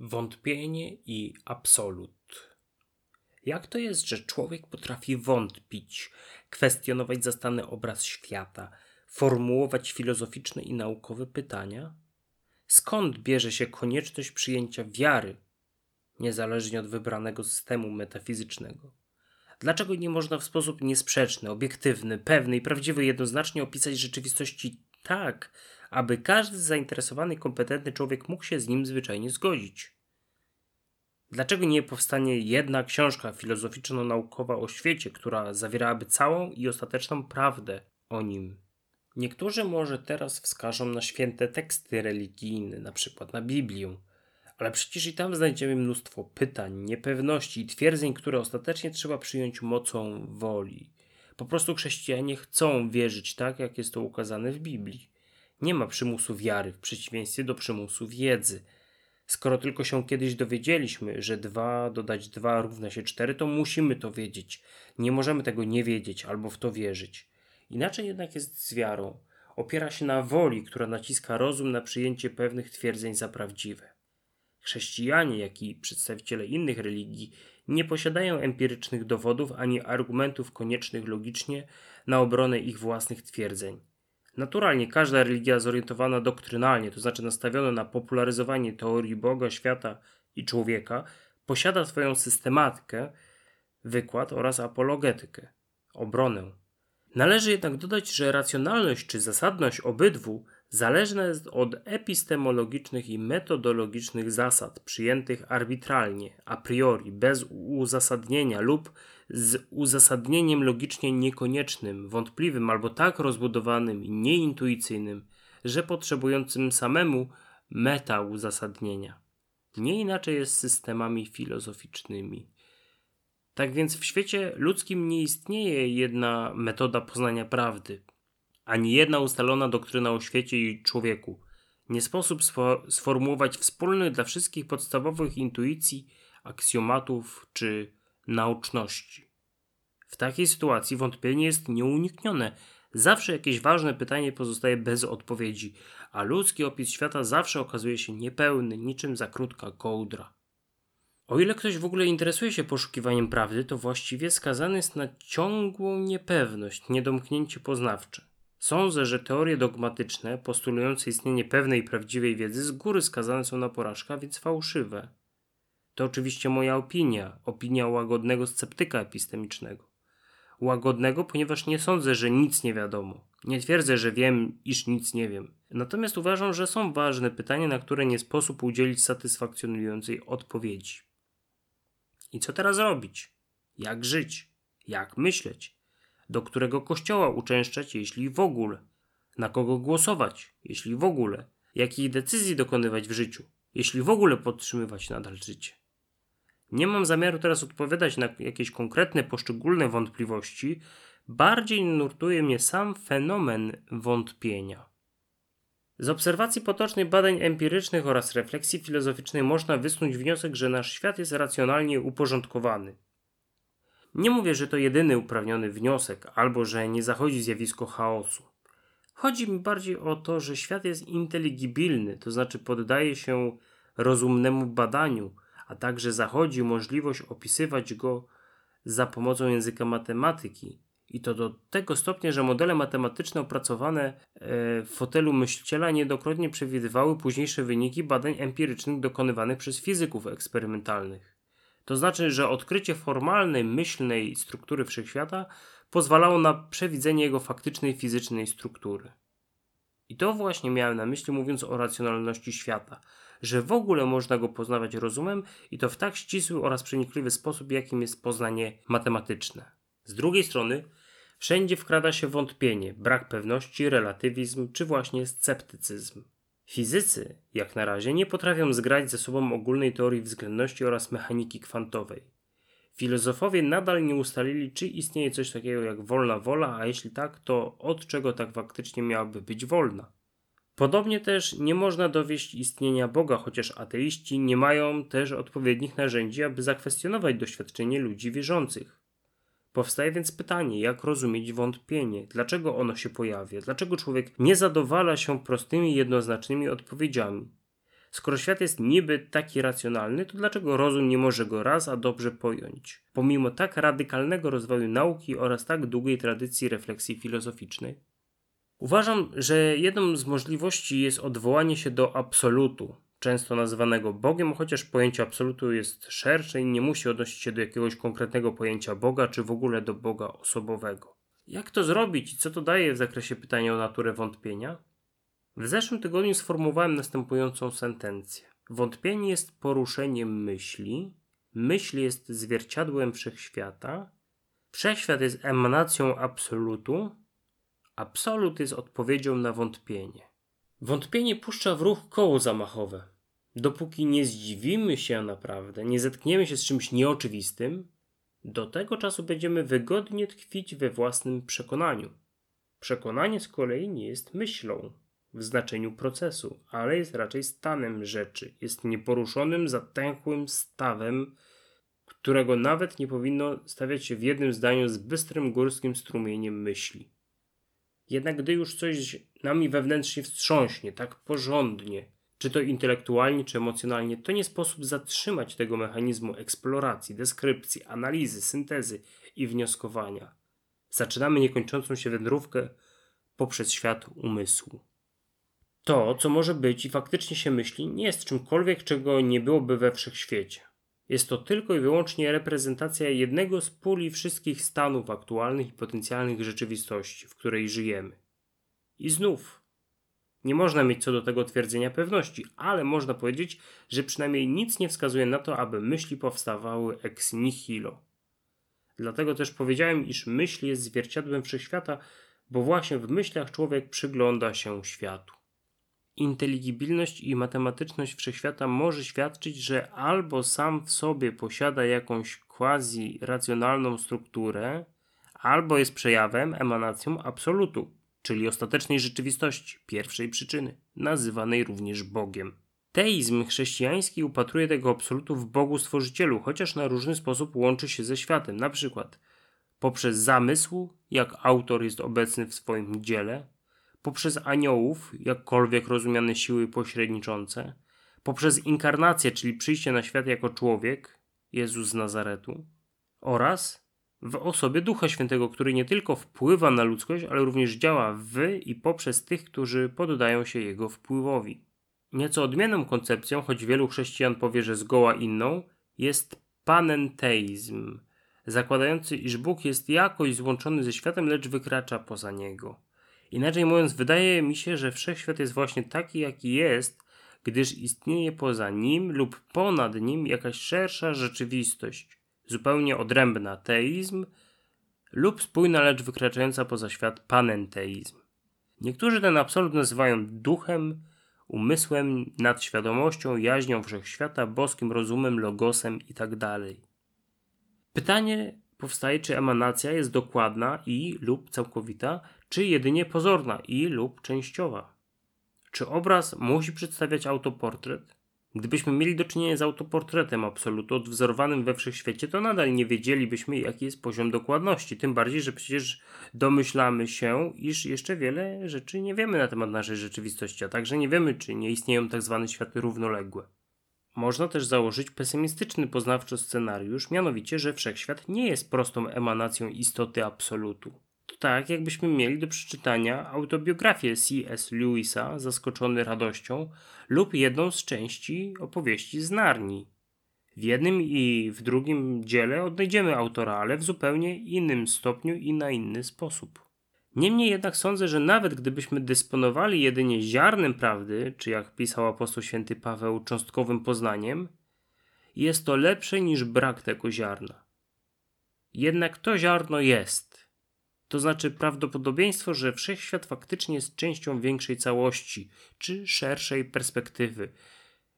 Wątpienie i absolut. Jak to jest, że człowiek potrafi wątpić, kwestionować zastany obraz świata, formułować filozoficzne i naukowe pytania? Skąd bierze się konieczność przyjęcia wiary, niezależnie od wybranego systemu metafizycznego? Dlaczego nie można w sposób niesprzeczny, obiektywny, pewny i prawdziwy jednoznacznie opisać rzeczywistości tak, aby każdy zainteresowany kompetentny człowiek mógł się z nim zwyczajnie zgodzić. Dlaczego nie powstanie jedna książka filozoficzno-naukowa o świecie, która zawierałaby całą i ostateczną prawdę o nim? Niektórzy może teraz wskażą na święte teksty religijne, na przykład na Biblię, ale przecież i tam znajdziemy mnóstwo pytań, niepewności i twierdzeń, które ostatecznie trzeba przyjąć mocą woli. Po prostu chrześcijanie chcą wierzyć tak, jak jest to ukazane w Biblii. Nie ma przymusu wiary w przeciwieństwie do przymusu wiedzy. Skoro tylko się kiedyś dowiedzieliśmy, że 2 dodać 2 równa się 4, to musimy to wiedzieć. Nie możemy tego nie wiedzieć albo w to wierzyć. Inaczej jednak jest z wiarą. Opiera się na woli, która naciska rozum na przyjęcie pewnych twierdzeń za prawdziwe. Chrześcijanie, jak i przedstawiciele innych religii nie posiadają empirycznych dowodów ani argumentów koniecznych logicznie na obronę ich własnych twierdzeń. Naturalnie każda religia zorientowana doktrynalnie, to znaczy nastawiona na popularyzowanie teorii Boga, świata i człowieka, posiada swoją systematykę, wykład oraz apologetykę, obronę. Należy jednak dodać, że racjonalność czy zasadność obydwu zależna jest od epistemologicznych i metodologicznych zasad przyjętych arbitralnie, a priori, bez uzasadnienia lub z uzasadnieniem logicznie niekoniecznym, wątpliwym albo tak rozbudowanym i nieintuicyjnym, że potrzebującym samemu meta uzasadnienia. Nie inaczej jest z systemami filozoficznymi. Tak więc w świecie ludzkim nie istnieje jedna metoda poznania prawdy, ani jedna ustalona doktryna o świecie i człowieku. Nie sposób sformułować wspólnych dla wszystkich podstawowych intuicji, aksjomatów czy naoczności. W takiej sytuacji wątpienie jest nieuniknione. Zawsze jakieś ważne pytanie pozostaje bez odpowiedzi, a ludzki opis świata zawsze okazuje się niepełny, niczym za krótka kołdra. O ile ktoś w ogóle interesuje się poszukiwaniem prawdy, to właściwie skazany jest na ciągłą niepewność, niedomknięcie poznawcze. Sądzę, że teorie dogmatyczne postulujące istnienie pewnej prawdziwej wiedzy z góry skazane są na porażkę, więc fałszywe. To oczywiście moja opinia, opinia łagodnego sceptyka epistemicznego. Łagodnego, ponieważ nie sądzę, że nic nie wiadomo. Nie twierdzę, że wiem, iż nic nie wiem. Natomiast uważam, że są ważne pytania, na które nie sposób udzielić satysfakcjonującej odpowiedzi. I co teraz robić? Jak żyć? Jak myśleć? Do którego kościoła uczęszczać, jeśli w ogóle? Na kogo głosować, jeśli w ogóle? Jakich decyzji dokonywać w życiu, jeśli w ogóle podtrzymywać nadal życie? Nie mam zamiaru teraz odpowiadać na jakieś konkretne, poszczególne wątpliwości, bardziej nurtuje mnie sam fenomen wątpienia. Z obserwacji potocznej badań empirycznych oraz refleksji filozoficznej można wysnuć wniosek, że nasz świat jest racjonalnie uporządkowany. Nie mówię, że to jedyny uprawniony wniosek, albo że nie zachodzi zjawisko chaosu. Chodzi mi bardziej o to, że świat jest inteligibilny, to znaczy poddaje się rozumnemu badaniu, a także zachodzi możliwość opisywać go za pomocą języka matematyki. I to do tego stopnia, że modele matematyczne opracowane e, w fotelu myśliciela niedokrotnie przewidywały późniejsze wyniki badań empirycznych dokonywanych przez fizyków eksperymentalnych. To znaczy, że odkrycie formalnej, myślnej struktury wszechświata pozwalało na przewidzenie jego faktycznej fizycznej struktury. I to właśnie miałem na myśli, mówiąc o racjonalności świata, że w ogóle można go poznawać rozumem i to w tak ścisły oraz przenikliwy sposób, jakim jest poznanie matematyczne. Z drugiej strony, wszędzie wkrada się wątpienie, brak pewności, relatywizm czy właśnie sceptycyzm. Fizycy, jak na razie, nie potrafią zgrać ze sobą ogólnej teorii względności oraz mechaniki kwantowej. Filozofowie nadal nie ustalili, czy istnieje coś takiego jak wolna wola, a jeśli tak, to od czego tak faktycznie miałaby być wolna. Podobnie też nie można dowieść istnienia Boga, chociaż ateiści nie mają też odpowiednich narzędzi, aby zakwestionować doświadczenie ludzi wierzących. Powstaje więc pytanie, jak rozumieć wątpienie, dlaczego ono się pojawia, dlaczego człowiek nie zadowala się prostymi, jednoznacznymi odpowiedziami. Skoro świat jest niby taki racjonalny, to dlaczego rozum nie może go raz a dobrze pojąć, pomimo tak radykalnego rozwoju nauki oraz tak długiej tradycji refleksji filozoficznej? Uważam, że jedną z możliwości jest odwołanie się do absolutu, często nazywanego Bogiem, chociaż pojęcie absolutu jest szersze i nie musi odnosić się do jakiegoś konkretnego pojęcia Boga, czy w ogóle do Boga osobowego. Jak to zrobić i co to daje w zakresie pytania o naturę wątpienia? W zeszłym tygodniu sformułowałem następującą sentencję. Wątpienie jest poruszeniem myśli, myśl jest zwierciadłem wszechświata, wszechświat jest emanacją absolutu, absolut jest odpowiedzią na wątpienie. Wątpienie puszcza w ruch koło zamachowe. Dopóki nie zdziwimy się naprawdę, nie zetkniemy się z czymś nieoczywistym, do tego czasu będziemy wygodnie tkwić we własnym przekonaniu. Przekonanie z kolei nie jest myślą w znaczeniu procesu, ale jest raczej stanem rzeczy. Jest nieporuszonym, zatęchłym stawem, którego nawet nie powinno stawiać się w jednym zdaniu z bystrym górskim strumieniem myśli. Jednak gdy już coś nami wewnętrznie wstrząśnie, tak porządnie, czy to intelektualnie, czy emocjonalnie, to nie sposób zatrzymać tego mechanizmu eksploracji, deskrypcji, analizy, syntezy i wnioskowania. Zaczynamy niekończącą się wędrówkę poprzez świat umysłu. To, co może być i faktycznie się myśli, nie jest czymkolwiek, czego nie byłoby we wszechświecie. Jest to tylko i wyłącznie reprezentacja jednego z puli wszystkich stanów aktualnych i potencjalnych rzeczywistości, w której żyjemy. I znów, nie można mieć co do tego twierdzenia pewności, ale można powiedzieć, że przynajmniej nic nie wskazuje na to, aby myśli powstawały ex nihilo. Dlatego też powiedziałem, iż myśl jest zwierciadłem wszechświata, bo właśnie w myślach człowiek przygląda się światu inteligibilność i matematyczność wszechświata może świadczyć, że albo sam w sobie posiada jakąś quasi-racjonalną strukturę, albo jest przejawem, emanacją absolutu, czyli ostatecznej rzeczywistości, pierwszej przyczyny, nazywanej również Bogiem. Teizm chrześcijański upatruje tego absolutu w Bogu Stworzycielu, chociaż na różny sposób łączy się ze światem, na przykład poprzez zamysł, jak autor jest obecny w swoim dziele, poprzez aniołów, jakkolwiek rozumiane siły pośredniczące, poprzez inkarnację, czyli przyjście na świat jako człowiek, Jezus z Nazaretu, oraz w osobie Ducha Świętego, który nie tylko wpływa na ludzkość, ale również działa w i poprzez tych, którzy poddają się jego wpływowi. Nieco odmienną koncepcją, choć wielu chrześcijan powie, że zgoła inną, jest panenteizm, zakładający, iż Bóg jest jakoś złączony ze światem, lecz wykracza poza niego. Inaczej mówiąc, wydaje mi się, że wszechświat jest właśnie taki, jaki jest, gdyż istnieje poza nim lub ponad nim jakaś szersza rzeczywistość, zupełnie odrębna teizm lub spójna, lecz wykraczająca poza świat panenteizm. Niektórzy ten absolut nazywają duchem, umysłem, nadświadomością, jaźnią wszechświata, boskim rozumem, logosem itd. Tak Pytanie powstaje, czy emanacja jest dokładna i lub całkowita, czy jedynie pozorna i lub częściowa. Czy obraz musi przedstawiać autoportret? Gdybyśmy mieli do czynienia z autoportretem absolutu odwzorowanym we wszechświecie, to nadal nie wiedzielibyśmy, jaki jest poziom dokładności. Tym bardziej, że przecież domyślamy się, iż jeszcze wiele rzeczy nie wiemy na temat naszej rzeczywistości, a także nie wiemy, czy nie istnieją tak zwane światy równoległe. Można też założyć pesymistyczny poznawczo scenariusz, mianowicie, że wszechświat nie jest prostą emanacją istoty absolutu. Tak, jakbyśmy mieli do przeczytania autobiografię C.S. Lewisa, zaskoczony radością, lub jedną z części opowieści z Narni. W jednym i w drugim dziele odnajdziemy autora, ale w zupełnie innym stopniu i na inny sposób. Niemniej jednak sądzę, że nawet gdybyśmy dysponowali jedynie ziarnem prawdy, czy jak pisał apostoł święty Paweł, cząstkowym poznaniem, jest to lepsze niż brak tego ziarna. Jednak to ziarno jest. To znaczy prawdopodobieństwo, że wszechświat faktycznie jest częścią większej całości, czy szerszej perspektywy.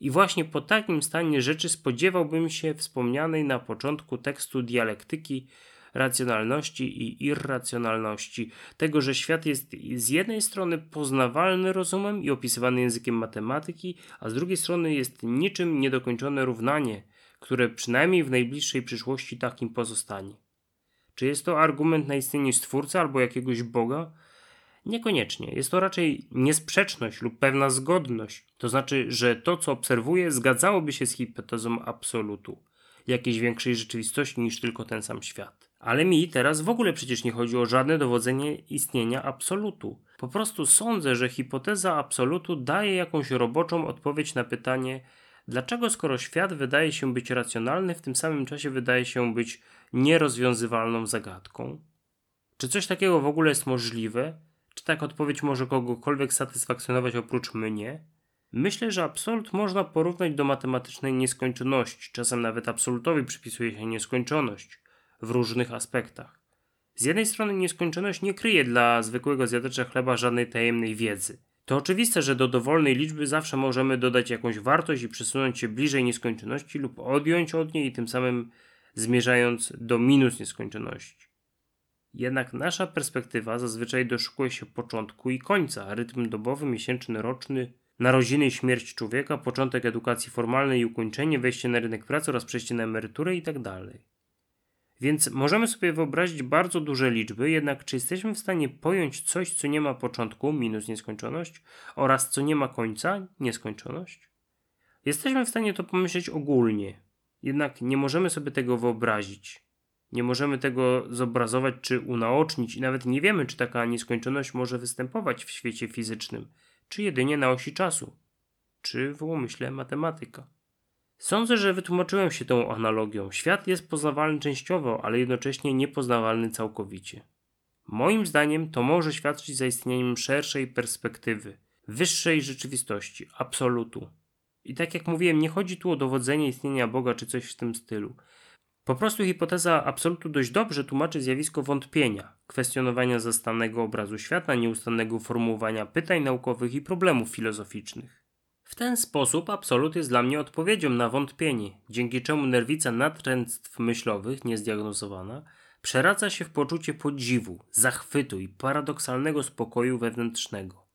I właśnie po takim stanie rzeczy spodziewałbym się wspomnianej na początku tekstu dialektyki racjonalności i irracjonalności, tego, że świat jest z jednej strony poznawalny rozumem i opisywany językiem matematyki, a z drugiej strony jest niczym niedokończone równanie, które przynajmniej w najbliższej przyszłości takim pozostanie. Czy jest to argument na istnienie Stwórcy albo jakiegoś Boga? Niekoniecznie. Jest to raczej niesprzeczność lub pewna zgodność. To znaczy, że to, co obserwuję, zgadzałoby się z hipotezą absolutu, jakiejś większej rzeczywistości niż tylko ten sam świat. Ale mi teraz w ogóle przecież nie chodzi o żadne dowodzenie istnienia absolutu. Po prostu sądzę, że hipoteza absolutu daje jakąś roboczą odpowiedź na pytanie, dlaczego skoro świat wydaje się być racjonalny, w tym samym czasie wydaje się być nierozwiązywalną zagadką? Czy coś takiego w ogóle jest możliwe? Czy taka odpowiedź może kogokolwiek satysfakcjonować oprócz mnie? Myślę, że absolut można porównać do matematycznej nieskończoności. Czasem nawet absolutowi przypisuje się nieskończoność w różnych aspektach. Z jednej strony nieskończoność nie kryje dla zwykłego zjadacza chleba żadnej tajemnej wiedzy. To oczywiste, że do dowolnej liczby zawsze możemy dodać jakąś wartość i przesunąć się bliżej nieskończoności lub odjąć od niej i tym samym zmierzając do minus nieskończoności. Jednak nasza perspektywa zazwyczaj doszukuje się początku i końca, rytm dobowy, miesięczny, roczny, narodziny i śmierć człowieka, początek edukacji formalnej i ukończenie, wejście na rynek pracy oraz przejście na emeryturę itd. Więc możemy sobie wyobrazić bardzo duże liczby, jednak czy jesteśmy w stanie pojąć coś, co nie ma początku, minus nieskończoność, oraz co nie ma końca, nieskończoność? Jesteśmy w stanie to pomyśleć ogólnie, jednak nie możemy sobie tego wyobrazić. Nie możemy tego zobrazować czy unaocznić i nawet nie wiemy, czy taka nieskończoność może występować w świecie fizycznym, czy jedynie na osi czasu, czy w umyśle matematyka. Sądzę, że wytłumaczyłem się tą analogią. Świat jest poznawalny częściowo, ale jednocześnie niepoznawalny całkowicie. Moim zdaniem to może świadczyć za istnieniem szerszej perspektywy, wyższej rzeczywistości, absolutu. I tak jak mówiłem, nie chodzi tu o dowodzenie istnienia Boga czy coś w tym stylu. Po prostu hipoteza absolutu dość dobrze tłumaczy zjawisko wątpienia, kwestionowania zastanego obrazu świata, nieustannego formułowania pytań naukowych i problemów filozoficznych. W ten sposób absolut jest dla mnie odpowiedzią na wątpienie, dzięki czemu nerwica natręctw myślowych, niezdiagnozowana, przeradza się w poczucie podziwu, zachwytu i paradoksalnego spokoju wewnętrznego.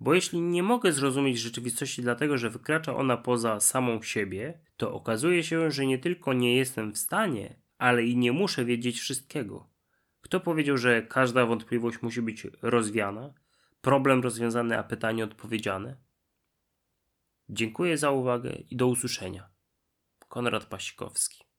Bo jeśli nie mogę zrozumieć rzeczywistości dlatego, że wykracza ona poza samą siebie, to okazuje się, że nie tylko nie jestem w stanie, ale i nie muszę wiedzieć wszystkiego. Kto powiedział, że każda wątpliwość musi być rozwiana, problem rozwiązany, a pytanie odpowiedziane? Dziękuję za uwagę i do usłyszenia. Konrad Pasikowski